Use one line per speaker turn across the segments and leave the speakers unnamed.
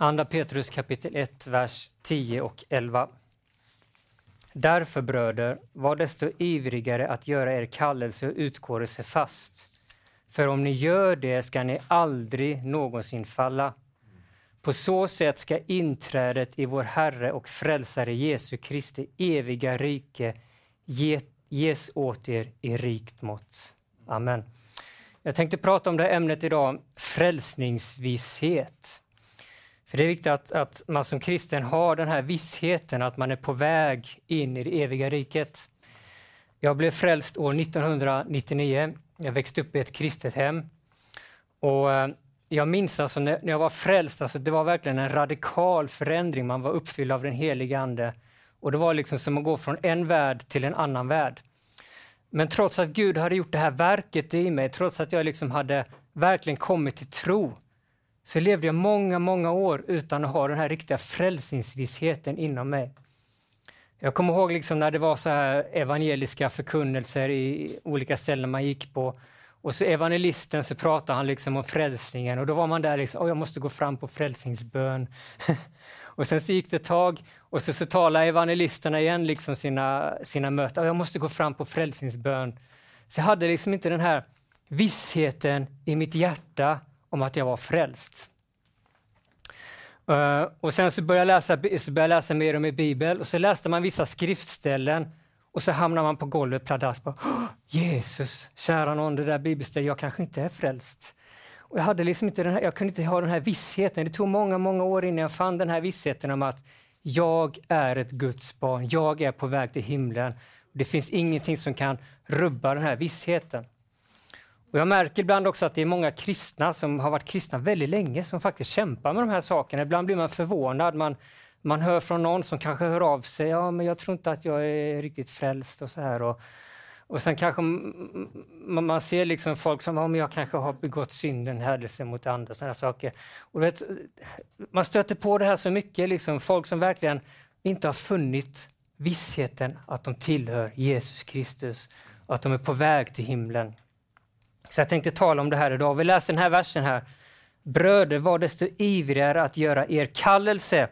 Andra Petrus kapitel 1, vers 10 och 11. Därför bröder, var desto ivrigare att göra er kallelse och utkårelse fast. För om ni gör det ska ni aldrig någonsin falla. På så sätt ska inträdet i vår Herre och Frälsare Jesu Kristi eviga rike ges åt er i rikt mått. Amen. Jag tänkte prata om det här ämnet idag, frälsningsvisshet. För det är viktigt att, att man som kristen har den här vissheten att man är på väg in i det eviga riket. Jag blev frälst år 1999. Jag växte upp i ett kristet hem. Och eh, jag minns alltså när jag var frälst, alltså det var verkligen en radikal förändring. Man var uppfylld av den helige Ande. Och det var liksom som att gå från en värld till en annan värld. Men trots att Gud hade gjort det här verket i mig, trots att jag liksom hade verkligen kommit till tro, så levde jag många, många år utan att ha den här riktiga frälsningsvissheten inom mig. Jag kommer ihåg liksom när det var så här evangeliska förkunnelser i olika ställen man gick på. Och så evangelisten så pratade han liksom om frälsningen och då var man där liksom, oh, jag måste gå fram på frälsningsbön. och sen så gick det ett tag och så, så talade evangelisterna igen liksom sina, sina möten, oh, jag måste gå fram på frälsningsbön. Så jag hade liksom inte den här vissheten i mitt hjärta om att jag var frälst. Uh, och sen så började, jag läsa, så började jag läsa mer om i Bibeln och så läste man vissa skriftställen och så hamnar man på golvet pladask. Oh, Jesus, kära någon, det där bibelstället, jag kanske inte är frälst. Och jag, hade liksom inte den här, jag kunde inte ha den här vissheten. Det tog många, många år innan jag fann den här vissheten om att jag är ett Guds barn, jag är på väg till himlen. Det finns ingenting som kan rubba den här vissheten. Och jag märker ibland också att det är många kristna som har varit kristna väldigt länge som faktiskt kämpar med de här sakerna. Ibland blir man förvånad. Man, man hör från någon som kanske hör av sig. Ja, men jag tror inte att jag är riktigt frälst och så här. Och, och sen kanske man ser liksom folk som, ja, men jag kanske har begått synden, hädelse mot andra, sådana saker. Och vet, man stöter på det här så mycket, liksom, folk som verkligen inte har funnit vissheten att de tillhör Jesus Kristus och att de är på väg till himlen. Så jag tänkte tala om det här idag. Vi läser den här versen här. Bröder, var desto ivrigare att göra er kallelse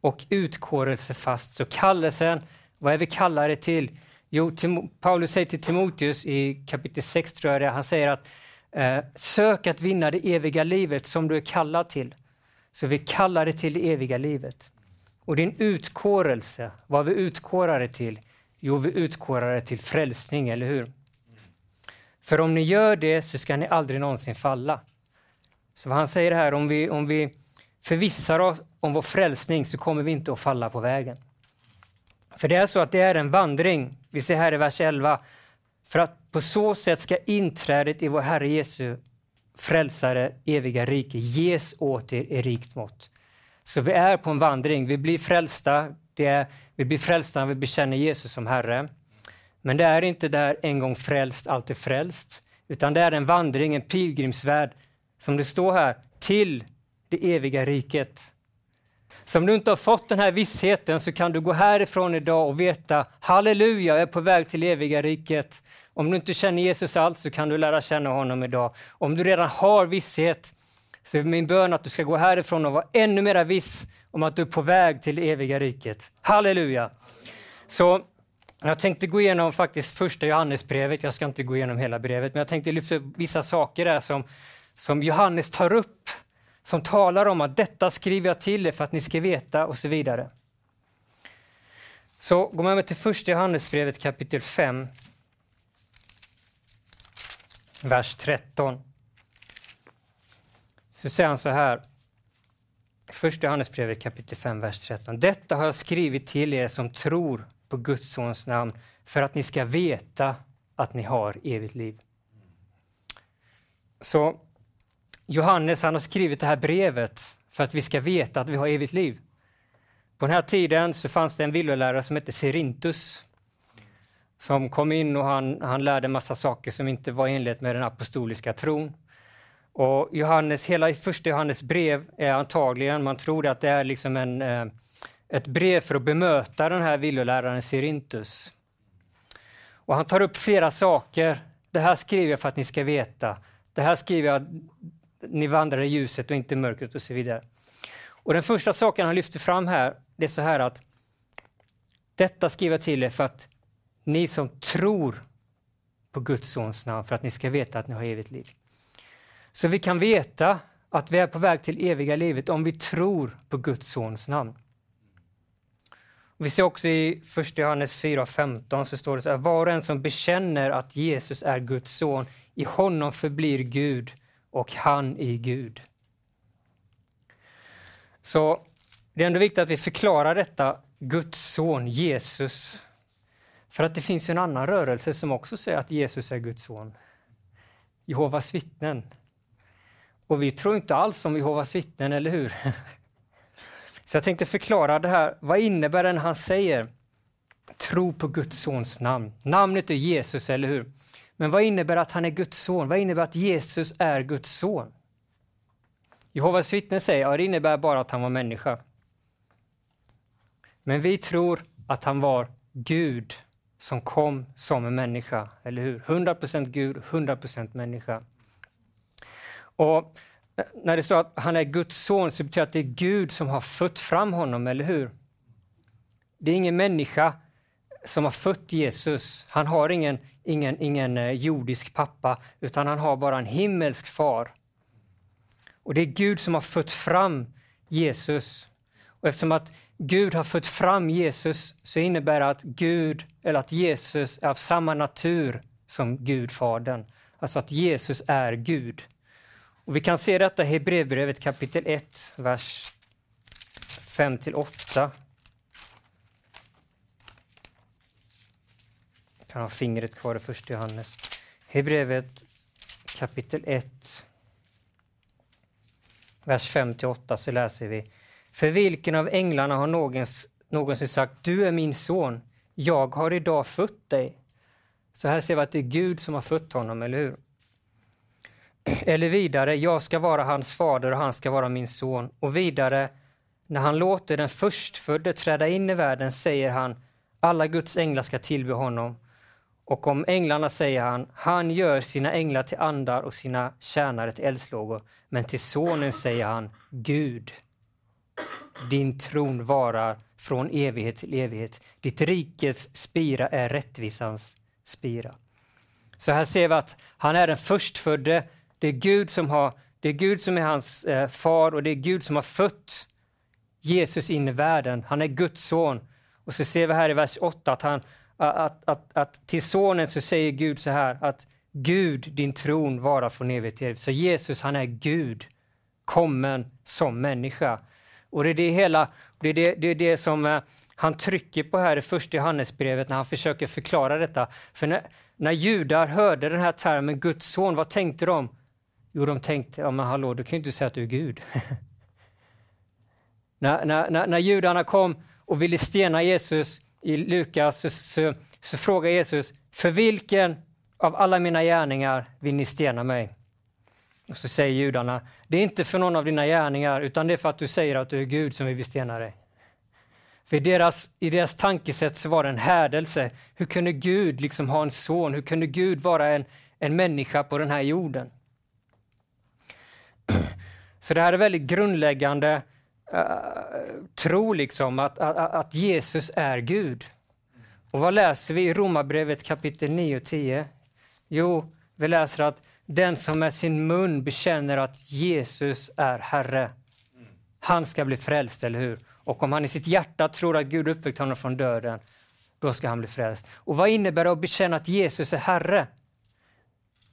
och utkårelse fast. Så kallelsen, vad är vi kallade till? Jo, Tim Paulus säger till Timoteus i kapitel 6, tror jag det han säger att eh, sök att vinna det eviga livet som du är kallad till. Så vi kallar det till det eviga livet. Och din utkårelse, vad vi utkårar det till? Jo, vi utkårar det till frälsning, eller hur? För om ni gör det så ska ni aldrig någonsin falla. Så vad han säger här, om vi, om vi förvissar oss om vår frälsning så kommer vi inte att falla på vägen. För det är så att det är en vandring. Vi ser här i vers 11. För att på så sätt ska inträdet i vår Herre Jesu frälsare, eviga rike ges åt er i rikt mått. Så vi är på en vandring. Vi blir frälsta. Det är, vi blir frälsta när vi bekänner Jesus som Herre. Men det är inte där en gång frälst, alltid frälst, utan det är en vandring, en pilgrimsfärd, som det står här, till det eviga riket. Så om du inte har fått den här vissheten så kan du gå härifrån idag och veta, halleluja, jag är på väg till eviga riket. Om du inte känner Jesus alls så kan du lära känna honom idag. Om du redan har visshet så är min bön att du ska gå härifrån och vara ännu mer viss om att du är på väg till det eviga riket. Halleluja! Så jag tänkte gå igenom faktiskt första Johannesbrevet. Jag ska inte gå igenom hela brevet, men jag tänkte lyfta upp vissa saker där som, som Johannes tar upp, som talar om att detta skriver jag till er för att ni ska veta och så vidare. Så går man med till första Johannesbrevet kapitel 5, vers 13. Så säger han så här, första Johannesbrevet kapitel 5, vers 13. Detta har jag skrivit till er som tror på Guds sons namn för att ni ska veta att ni har evigt liv. Så Johannes han har skrivit det här brevet för att vi ska veta att vi har evigt liv. På den här tiden så fanns det en villolärare som hette Serintus som kom in och han, han lärde massa saker som inte var i enlighet med den apostoliska tron. Och Johannes, hela första Johannes brev är antagligen, man tror att det är liksom en eh, ett brev för att bemöta den här villoläraren Sirintus. Och han tar upp flera saker. Det här skriver jag för att ni ska veta. Det här skriver jag, ni vandrar i ljuset och inte i mörkret och så vidare. Och den första saken han lyfter fram här, det är så här att detta skriver jag till er för att ni som tror på Guds sons namn, för att ni ska veta att ni har evigt liv. Så vi kan veta att vi är på väg till eviga livet om vi tror på Guds sons namn. Vi ser också i 1 Johannes 4.15 så står det så här, var och en som bekänner att Jesus är Guds son, i honom förblir Gud och han i Gud. Så det är ändå viktigt att vi förklarar detta, Guds son Jesus. För att det finns en annan rörelse som också säger att Jesus är Guds son. Jehovas vittnen. Och vi tror inte alls om Jehovas vittnen, eller hur? Så jag tänkte förklara det här. Vad innebär det när han säger tro på Guds sons namn? Namnet är Jesus, eller hur? Men vad innebär att han är Guds son? Vad innebär att Jesus är Guds son? Jehovas vittnen säger att det innebär bara att han var människa. Men vi tror att han var Gud som kom som en människa, eller hur? 100% Gud, 100% människa. Och när det står att han är Guds son så betyder det att det är Gud som har fött fram honom, eller hur? Det är ingen människa som har fött Jesus. Han har ingen, ingen, ingen eh, jordisk pappa, utan han har bara en himmelsk far. Och det är Gud som har fött fram Jesus. Och eftersom att Gud har fött fram Jesus så innebär det att Gud, eller att Jesus är av samma natur som Gud, Fadern. Alltså att Jesus är Gud. Och vi kan se detta i Hebreerbrevet kapitel 1, vers 5-8. Jag kan ha fingret kvar i första Johannes. Hebreerbrevet kapitel 1, vers 5-8 så läser vi. För vilken av änglarna har någons, någonsin sagt du är min son, jag har idag fött dig? Så här ser vi att det är Gud som har fött honom, eller hur? Eller vidare, jag ska vara hans fader och han ska vara min son. Och vidare, när han låter den förstfödde träda in i världen säger han, alla Guds änglar ska tillbe honom. Och om änglarna säger han, han gör sina änglar till andar och sina tjänare till eldslågor. Men till sonen säger han, Gud, din tron varar från evighet till evighet. Ditt rikets spira är rättvisans spira. Så här ser vi att han är den förstfödde det är Gud som, har, det är, Gud som är hans eh, far och det är Gud som har fött Jesus in i världen. Han är Guds son. Och så ser vi här i vers 8 att, han, att, att, att till sonen så säger Gud så här att Gud, din tron vara från evighet till evighet. Så Jesus, han är Gud, kommen som människa. Och det är det hela, det är det, det, är det som eh, han trycker på här i första Johannesbrevet när han försöker förklara detta. För när, när judar hörde den här termen Guds son, vad tänkte de? Jo, de tänkte, ja men hallå, du kan ju inte säga att du är Gud. när, när, när, när judarna kom och ville stena Jesus i Lukas så, så, så frågar Jesus, för vilken av alla mina gärningar vill ni stena mig? Och så säger judarna, det är inte för någon av dina gärningar, utan det är för att du säger att du är Gud som vi vill stena dig. För i deras, i deras tankesätt så var det en härdelse. Hur kunde Gud liksom ha en son? Hur kunde Gud vara en, en människa på den här jorden? Så det här är väldigt grundläggande uh, tro, liksom, att, att, att, Jesus är Gud. Och vad läser vi i Romarbrevet kapitel 9 och 10? Jo, vi läser att den som med sin mun bekänner att Jesus är Herre, han ska bli frälst, eller hur? Och om han i sitt hjärta tror att Gud uppväckt honom från döden, då ska han bli frälst. Och vad innebär det att bekänna att Jesus är Herre?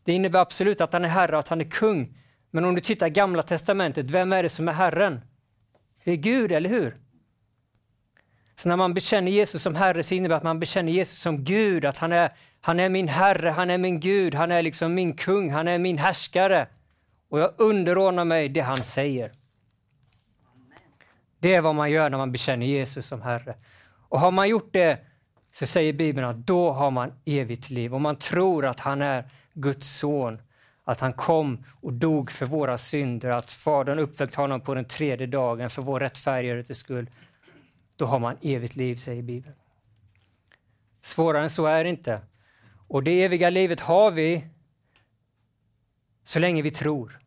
Det innebär absolut att han är Herre och att han är kung. Men om du tittar i Gamla Testamentet, vem är det som är Herren? Det är Gud, eller hur? Så när man bekänner Jesus som Herre så innebär det att man bekänner Jesus som Gud, att han är, han är min Herre, han är min Gud, han är liksom min kung, han är min härskare. Och jag underordnar mig det han säger. Det är vad man gör när man bekänner Jesus som Herre. Och har man gjort det så säger Bibeln att då har man evigt liv och man tror att han är Guds son att han kom och dog för våra synder, att Fadern uppväckte honom på den tredje dagen för vår rättfärdighets skull, då har man evigt liv, säger Bibeln. Svårare än så är det inte. Och det eviga livet har vi så länge vi tror.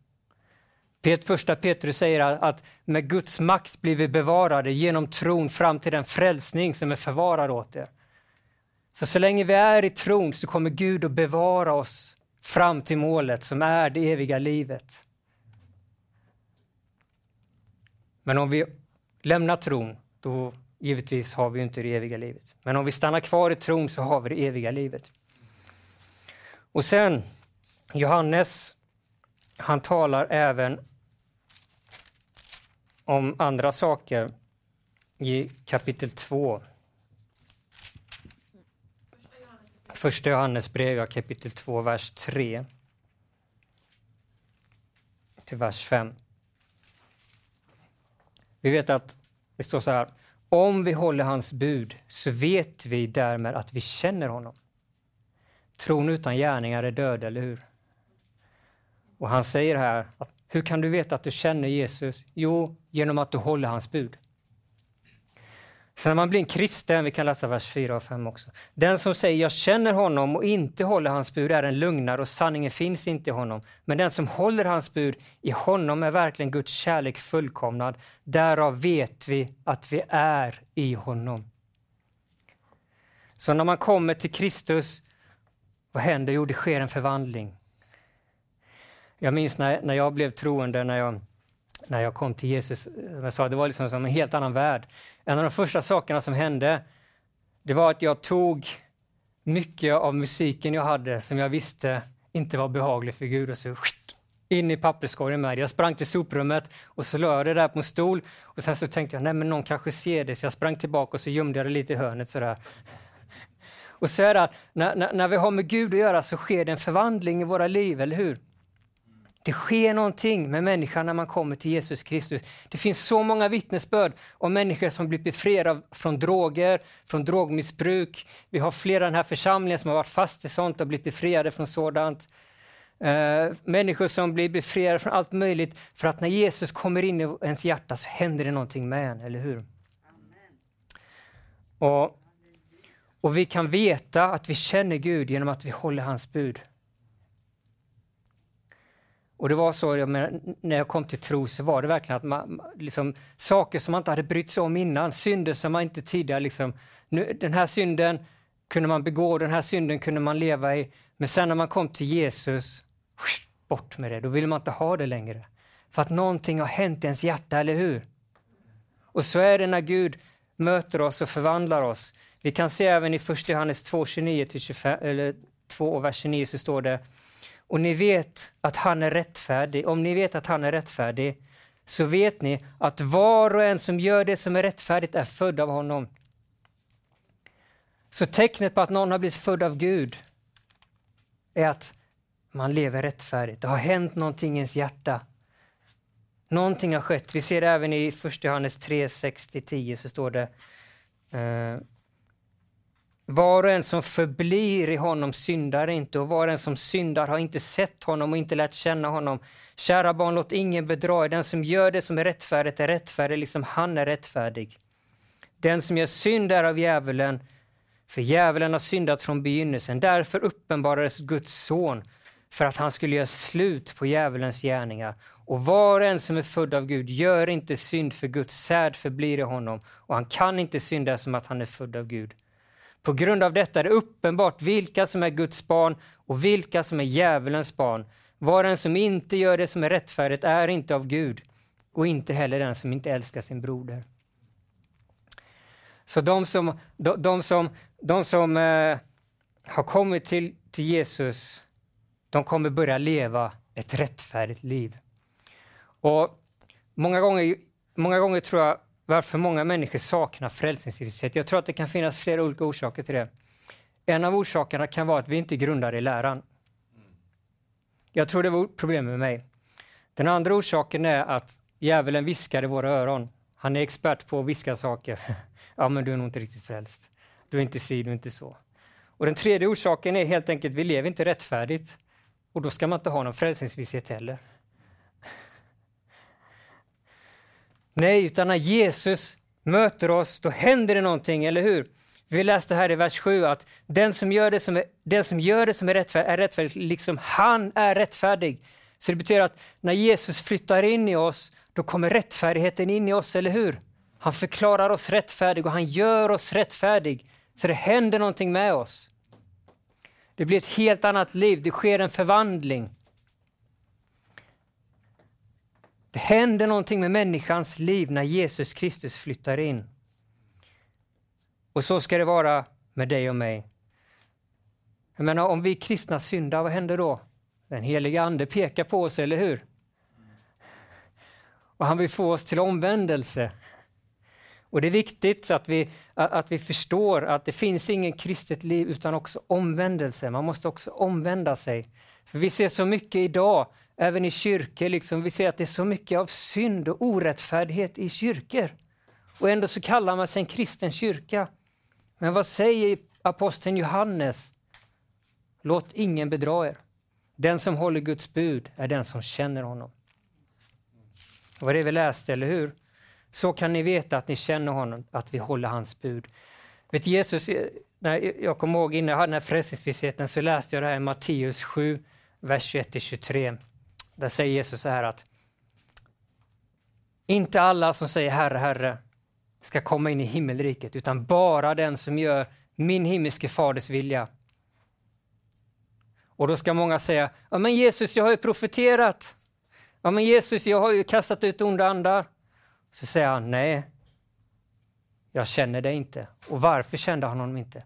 Första Petrus säger att med Guds makt blir vi bevarade genom tron fram till den frälsning som är förvarad åt er. Så så länge vi är i tron så kommer Gud att bevara oss fram till målet som är det eviga livet. Men om vi lämnar tron, då givetvis har vi inte det eviga livet. Men om vi stannar kvar i tron så har vi det eviga livet. Och sen Johannes, han talar även om andra saker i kapitel 2. Första Johannesbrevet, kapitel 2, vers 3 till vers 5. Vi vet att det står så här. Om vi håller hans bud så vet vi därmed att vi känner honom. Tron utan gärningar är död, eller hur? Och han säger här, att, hur kan du veta att du känner Jesus? Jo, genom att du håller hans bud. Så när man blir en kristen, vi kan läsa vers 4 och 5 också. Den som säger jag känner honom och inte håller hans bud är en lugnare och sanningen finns inte i honom. Men den som håller hans bud, i honom är verkligen Guds kärlek fullkomnad. Därav vet vi att vi är i honom. Så när man kommer till Kristus, vad händer? Jo, det sker en förvandling. Jag minns när, när jag blev troende, när jag, när jag kom till Jesus, eh, jag sa, det var liksom som en helt annan värld. En av de första sakerna som hände, det var att jag tog mycket av musiken jag hade som jag visste inte var behaglig för Gud och så in i papperskorgen med det. Jag sprang till soprummet och så la jag det där på en stol och sen så tänkte jag, nej men någon kanske ser det, så jag sprang tillbaka och så gömde jag det lite i hörnet sådär. Och så är det att när, när, när vi har med Gud att göra så sker det en förvandling i våra liv, eller hur? Det sker någonting med människan när man kommer till Jesus Kristus. Det finns så många vittnesbörd om människor som blivit befriade från droger, från drogmissbruk. Vi har flera i den här församlingen som har varit fast i sånt och blivit befriade från sådant. Uh, människor som blir befriade från allt möjligt för att när Jesus kommer in i ens hjärta så händer det någonting med en, eller hur? Och, och vi kan veta att vi känner Gud genom att vi håller hans bud. Och det var så, jag menar, när jag kom till tro så var det verkligen att man, liksom, saker som man inte hade brytt sig om innan, synder som man inte tidigare liksom, nu, den här synden kunde man begå, den här synden kunde man leva i, men sen när man kom till Jesus, bort med det, då ville man inte ha det längre. För att någonting har hänt i ens hjärta, eller hur? Och så är det när Gud möter oss och förvandlar oss. Vi kan se även i 1 Johannes 2, 29 25, eller 2, vers 29 så står det och ni vet att han är rättfärdig, om ni vet att han är rättfärdig, så vet ni att var och en som gör det som är rättfärdigt är född av honom. Så tecknet på att någon har blivit född av Gud är att man lever rättfärdigt. Det har hänt någonting i ens hjärta. Någonting har skett. Vi ser det även i 1 Johannes 3, 6-10 så står det eh, var och en som förblir i honom syndar inte och var och en som syndar har inte sett honom och inte lärt känna honom. Kära barn, låt ingen bedra er. Den som gör det som är rättfärdigt är rättfärdig liksom han är rättfärdig. Den som gör synd är av djävulen, för djävulen har syndat från begynnelsen. Därför uppenbarades Guds son för att han skulle göra slut på djävulens gärningar. Och var och en som är född av Gud gör inte synd, för Guds säd förblir i honom och han kan inte synda som att han är född av Gud. På grund av detta är det uppenbart vilka som är Guds barn och vilka som är djävulens barn. Var en som inte gör det som är rättfärdigt är inte av Gud och inte heller den som inte älskar sin broder. Så de som, de, de som, de som eh, har kommit till, till Jesus, de kommer börja leva ett rättfärdigt liv. Och många gånger, många gånger tror jag varför många människor saknar frälsningsvisshet. Jag tror att det kan finnas flera olika orsaker till det. En av orsakerna kan vara att vi inte är grundade i läran. Jag tror det var problemet med mig. Den andra orsaken är att djävulen viskar i våra öron. Han är expert på att viska saker. ja, men du är nog inte riktigt frälst. Du är inte si, du är inte så. Och den tredje orsaken är helt enkelt att vi lever inte rättfärdigt. Och då ska man inte ha någon frälsningsvisshet heller. Nej, utan när Jesus möter oss, då händer det någonting, eller hur? Vi läste här i vers 7 att den som gör det som är, den som gör det som är rättfärdig är rättfärdig, liksom han är rättfärdig. Så det betyder att när Jesus flyttar in i oss, då kommer rättfärdigheten in i oss, eller hur? Han förklarar oss rättfärdig och han gör oss rättfärdig. Så det händer någonting med oss. Det blir ett helt annat liv, det sker en förvandling. Det händer någonting med människans liv när Jesus Kristus flyttar in. Och så ska det vara med dig och mig. Jag menar, om vi kristna syndar, vad händer då? Den heliga Ande pekar på oss, eller hur? Och han vill få oss till omvändelse. Och det är viktigt att vi, att vi förstår att det finns ingen kristet liv utan också omvändelse. Man måste också omvända sig. För vi ser så mycket idag, även i kyrkor, liksom, vi ser att det är så mycket av synd och orättfärdighet i kyrkor. Och ändå så kallar man sig en kristen kyrka. Men vad säger aposteln Johannes? Låt ingen bedra er. Den som håller Guds bud är den som känner honom. Det var det vi läste, eller hur? Så kan ni veta att ni känner honom, att vi håller hans bud. Vet Jesus, när jag kommer ihåg innan jag hade den här frälsningsvissheten så läste jag det här i Matteus 7, vers 21-23. Där säger Jesus så här att inte alla som säger Herre, Herre ska komma in i himmelriket, utan bara den som gör min himmelske faders vilja. Och då ska många säga, ja men Jesus, jag har ju profeterat. Ja men Jesus, jag har ju kastat ut onda andar. Så säger han, nej, jag känner dig inte. Och varför kände han honom inte?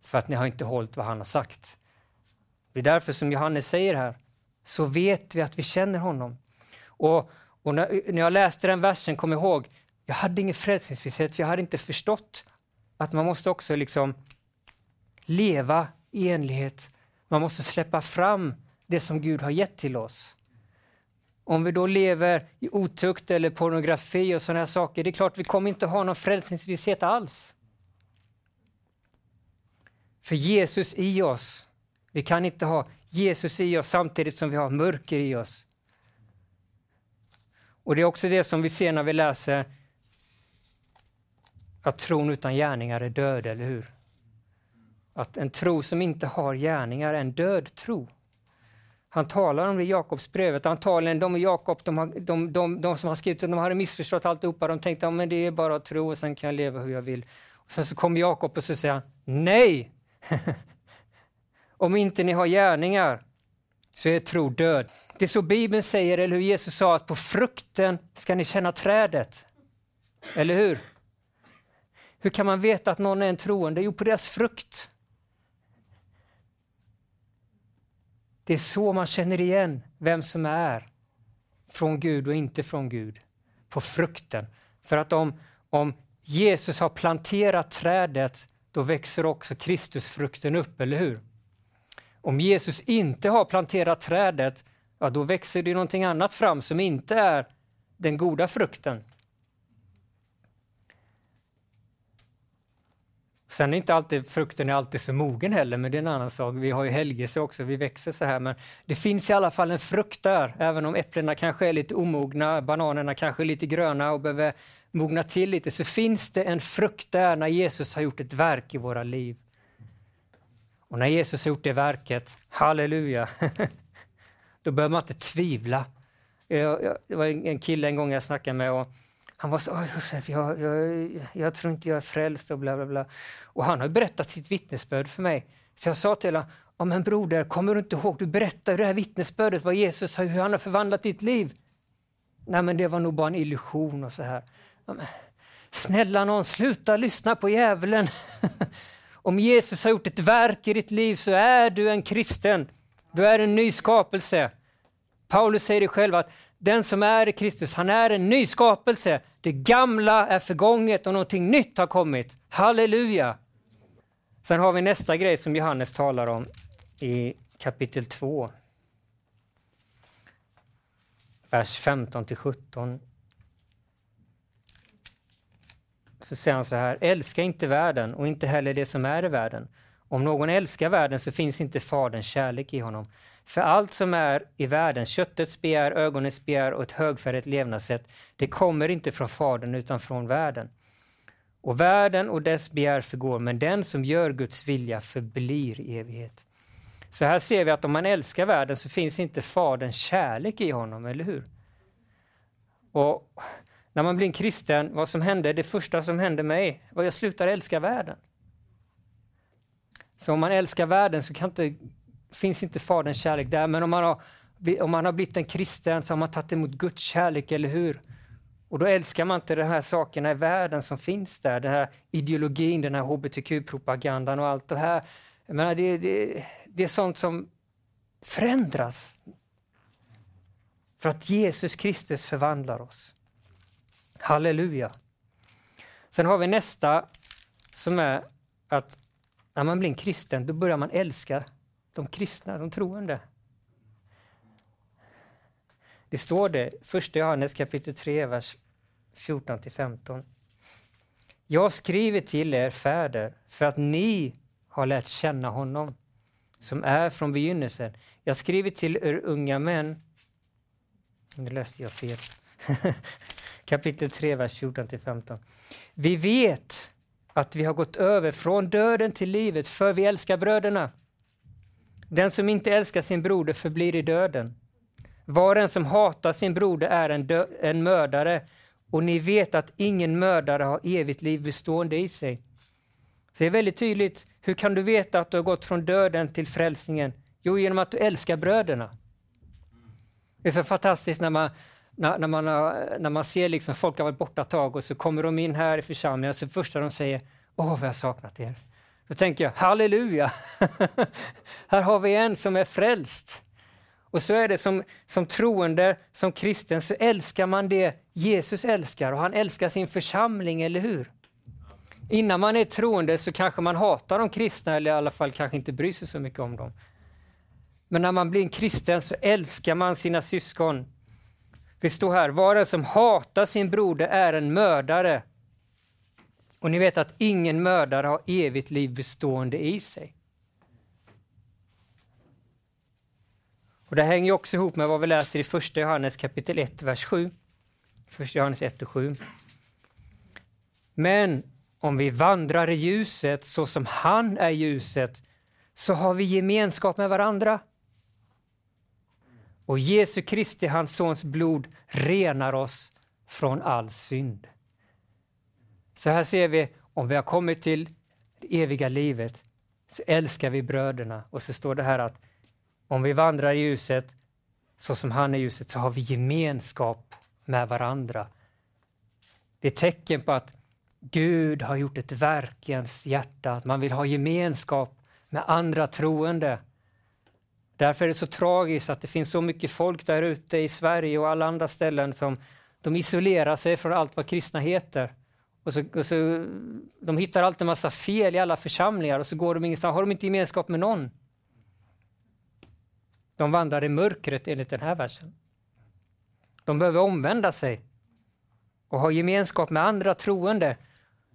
För att ni har inte hållit vad han har sagt. Det är därför som Johannes säger här, så vet vi att vi känner honom. Och, och när, när jag läste den versen, kom ihåg, jag hade ingen frälsningsvisshet, jag hade inte förstått att man måste också liksom leva i enlighet. Man måste släppa fram det som Gud har gett till oss. Om vi då lever i otukt eller pornografi och sådana här saker, det är klart vi kommer inte ha någon frälsningsvisshet alls. För Jesus i oss, vi kan inte ha Jesus i oss samtidigt som vi har mörker i oss. Och det är också det som vi ser när vi läser att tron utan gärningar är död, eller hur? Att en tro som inte har gärningar är en död tro. Han talar om det i Jakobsbrevet. Antagligen de i Jakob, de, de, de, de, som har skrivit de hade missförstått alltihopa. De tänkte att ja, det är bara att tro och sen kan jag leva hur jag vill. Och sen så kommer Jakob och så säger han nej! om inte ni har gärningar så är tro död. Det är så Bibeln säger, eller hur Jesus sa att på frukten ska ni känna trädet. Eller hur? Hur kan man veta att någon är en troende? Jo, på deras frukt. Det är så man känner igen vem som är från Gud och inte från Gud. På frukten. För att om, om Jesus har planterat trädet, då växer också Kristusfrukten upp, eller hur? Om Jesus inte har planterat trädet, ja, då växer det någonting annat fram som inte är den goda frukten. Sen är inte alltid frukten är alltid så mogen heller, men det är en annan sak. Vi har ju helgelse också, vi växer så här, men det finns i alla fall en frukt där, även om äpplena kanske är lite omogna, bananerna kanske är lite gröna och behöver mogna till lite, så finns det en frukt där när Jesus har gjort ett verk i våra liv. Och när Jesus har gjort det verket, halleluja, då behöver man inte tvivla. Jag, jag, det var en kille en gång jag snackade med och han var så, Josef, jag, jag, jag, tror inte jag är frälst och bla bla bla. Och han har berättat sitt vittnesbörd för mig. Så jag sa till honom, men broder, kommer du inte ihåg, du berättade det här vittnesbördet, vad Jesus har, hur han har förvandlat ditt liv. Nej, men det var nog bara en illusion och så här. Ja, men, snälla någon, sluta lyssna på djävulen. Om Jesus har gjort ett verk i ditt liv så är du en kristen. Du är en ny skapelse. Paulus säger det själv att den som är i Kristus, han är en ny skapelse. Det gamla är förgånget och någonting nytt har kommit. Halleluja! Sen har vi nästa grej som Johannes talar om i kapitel 2. Vers 15 till 17. Så säger han så här, älska inte världen och inte heller det som är i världen. Om någon älskar världen så finns inte Faderns kärlek i honom. För allt som är i världen, köttets begär, ögonens begär och ett högfärdigt levnadssätt, det kommer inte från Fadern utan från världen. Och världen och dess begär förgår, men den som gör Guds vilja förblir i evighet. Så här ser vi att om man älskar världen så finns inte Faderns kärlek i honom, eller hur? Och när man blir en kristen, vad som hände, det första som hände mig var att jag slutade älska världen. Så om man älskar världen så kan inte, finns inte Faderns kärlek där, men om man, har, om man har blivit en kristen så har man tagit emot Guds kärlek, eller hur? Och då älskar man inte de här sakerna i världen som finns där, den här ideologin, den här hbtq-propagandan och allt det här. Jag menar, det, det, det är sånt som förändras. För att Jesus Kristus förvandlar oss. Halleluja. Sen har vi nästa som är att när man blir en kristen, då börjar man älska de kristna, de troende. Det står det, första Johannes kapitel 3, vers 14 15. Jag skriver till er fäder för att ni har lärt känna honom som är från begynnelsen. Jag skriver till er unga män. Nu läste jag fel. Kapitel 3, vers 14 15. Vi vet att vi har gått över från döden till livet för vi älskar bröderna. Den som inte älskar sin broder förblir i döden. Var en som hatar sin broder är en, en mördare och ni vet att ingen mördare har evigt liv bestående i sig. Så det är väldigt tydligt. Hur kan du veta att du har gått från döden till frälsningen? Jo, genom att du älskar bröderna. Det är så fantastiskt när man, när, när man, när man ser liksom folk har varit borta ett tag och så kommer de in här i församlingen och så första de säger Åh, vad jag saknat er. Då tänker jag, halleluja! här har vi en som är frälst. Och så är det som, som troende, som kristen, så älskar man det Jesus älskar och han älskar sin församling, eller hur? Innan man är troende så kanske man hatar de kristna eller i alla fall kanske inte bryr sig så mycket om dem. Men när man blir en kristen så älskar man sina syskon. Vi står här, var och som hatar sin broder är en mördare. Och ni vet att ingen mördare har evigt liv bestående i sig. Och Det hänger också ihop med vad vi läser i första Johannes kapitel 1, vers 7. Första Johannes 1 och 7. Men om vi vandrar i ljuset så som han är ljuset, så har vi gemenskap med varandra. Och Jesu Kristi, hans sons blod, renar oss från all synd. Så här ser vi, om vi har kommit till det eviga livet, så älskar vi bröderna. Och så står det här att om vi vandrar i ljuset, så som han är ljuset, så har vi gemenskap med varandra. Det är tecken på att Gud har gjort ett verk i ens hjärta, att man vill ha gemenskap med andra troende. Därför är det så tragiskt att det finns så mycket folk där ute i Sverige och alla andra ställen som de isolerar sig från allt vad kristna heter. Och så, och så, de hittar alltid en massa fel i alla församlingar och så går de ingenstans. Har de inte gemenskap med någon? De vandrar i mörkret enligt den här versen. De behöver omvända sig och ha gemenskap med andra troende.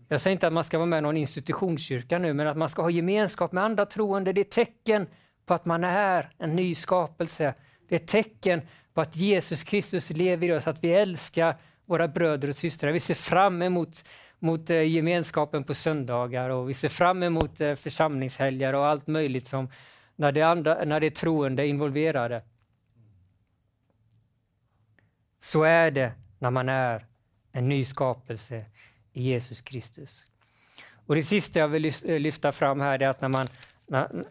Jag säger inte att man ska vara med i någon institutionskyrka nu, men att man ska ha gemenskap med andra troende, det är tecken på att man är en ny skapelse. Det är ett tecken på att Jesus Kristus lever i oss, att vi älskar våra bröder och systrar. Vi ser fram emot mot eh, gemenskapen på söndagar och vi ser fram emot eh, församlingshelger och allt möjligt som när det, andra, när det är troende involverade. Så är det när man är en ny skapelse i Jesus Kristus. Och Det sista jag vill eh, lyfta fram här är att när man, när,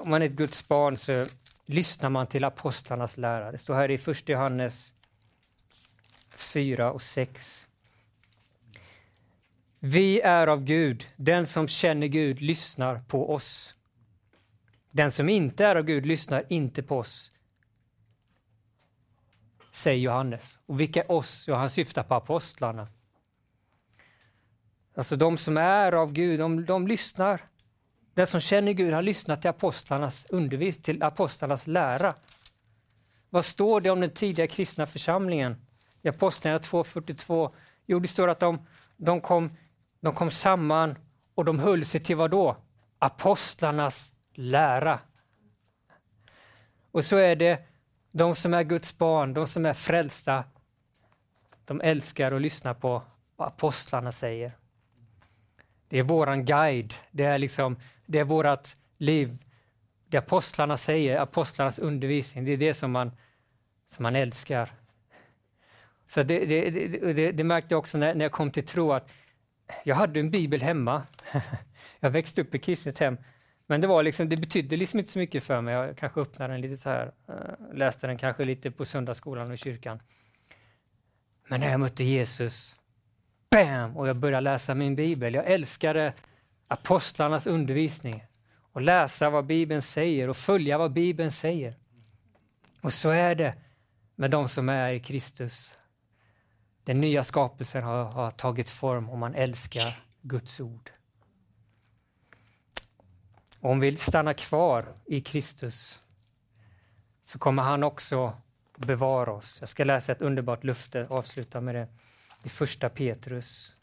om man är ett Guds barn så lyssnar man till apostlarnas lärare. Det står här i första Johannes 4 och 6. Vi är av Gud. Den som känner Gud lyssnar på oss. Den som inte är av Gud lyssnar inte på oss, säger Johannes. Och vilka är oss? Ja, han syftar på apostlarna. Alltså de som är av Gud, de, de lyssnar. Den som känner Gud har lyssnat till apostlarnas undervisning, till apostlarnas lära. Vad står det om den tidiga kristna församlingen? I Apostlagärningarna 2.42. Jo, det står att de, de, kom, de kom samman och de höll sig till vad då? Apostlarnas lära. Och så är det de som är Guds barn, de som är frälsta, de älskar att lyssna på vad apostlarna säger. Det är våran guide, det är liksom, det är vårt liv. Det apostlarna säger, apostlarnas undervisning, det är det som man, som man älskar. Så det, det, det, det märkte jag också när, när jag kom till tro att jag hade en bibel hemma. jag växte upp i kristet hem. Men det, var liksom, det betydde liksom inte så mycket för mig. Jag kanske öppnade den lite så här, eh, läste den kanske lite på söndagsskolan och i kyrkan. Men när jag mötte Jesus, bam, och jag började läsa min bibel. Jag älskade apostlarnas undervisning och läsa vad Bibeln säger och följa vad Bibeln säger. Och så är det med de som är i Kristus. Den nya skapelsen har, har tagit form och man älskar Guds ord. Och om vi stannar kvar i Kristus så kommer han också bevara oss. Jag ska läsa ett underbart löfte, avsluta med det i första Petrus.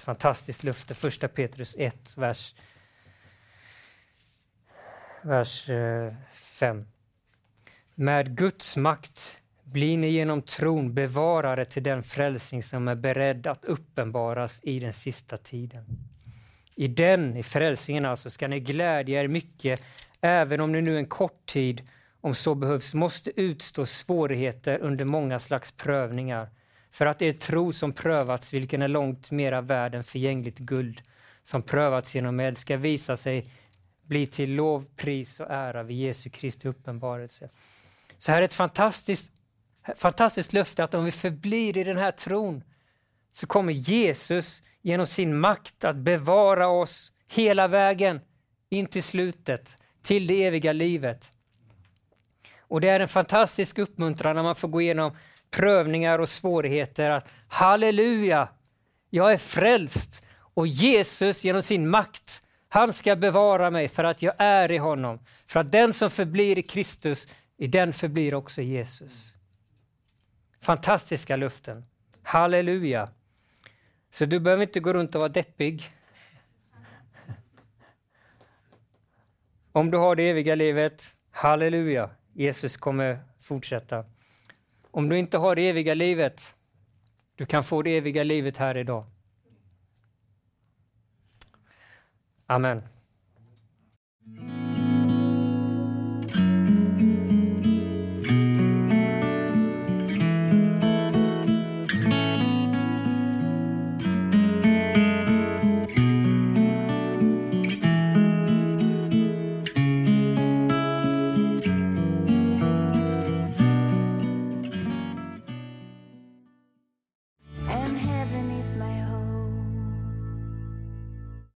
Ett fantastiskt löfte, första Petrus 1, vers, vers eh, 5. Med Guds makt blir ni genom tron bevarare till den frälsning som är beredd att uppenbaras i den sista tiden. I den, i frälsningen alltså, ska ni glädja er mycket, även om ni nu en kort tid, om så behövs, måste utstå svårigheter under många slags prövningar, för att er tro som prövats, vilken är långt mera värd än förgängligt guld, som prövats genom eld, ska visa sig bli till lov, pris och ära vid Jesu Kristi uppenbarelse. Så här är ett fantastiskt, fantastiskt löfte att om vi förblir i den här tron så kommer Jesus genom sin makt att bevara oss hela vägen in till slutet, till det eviga livet. Och Det är en fantastisk uppmuntran när man får gå igenom prövningar och svårigheter. Att, Halleluja! Jag är frälst och Jesus genom sin makt, han ska bevara mig för att jag är i honom. För att den som förblir i Kristus, i den förblir också Jesus. Fantastiska luften. Halleluja! Så du behöver inte gå runt och vara deppig. Om du har det eviga livet, halleluja, Jesus kommer fortsätta. Om du inte har det eviga livet, du kan få det eviga livet här idag. Amen.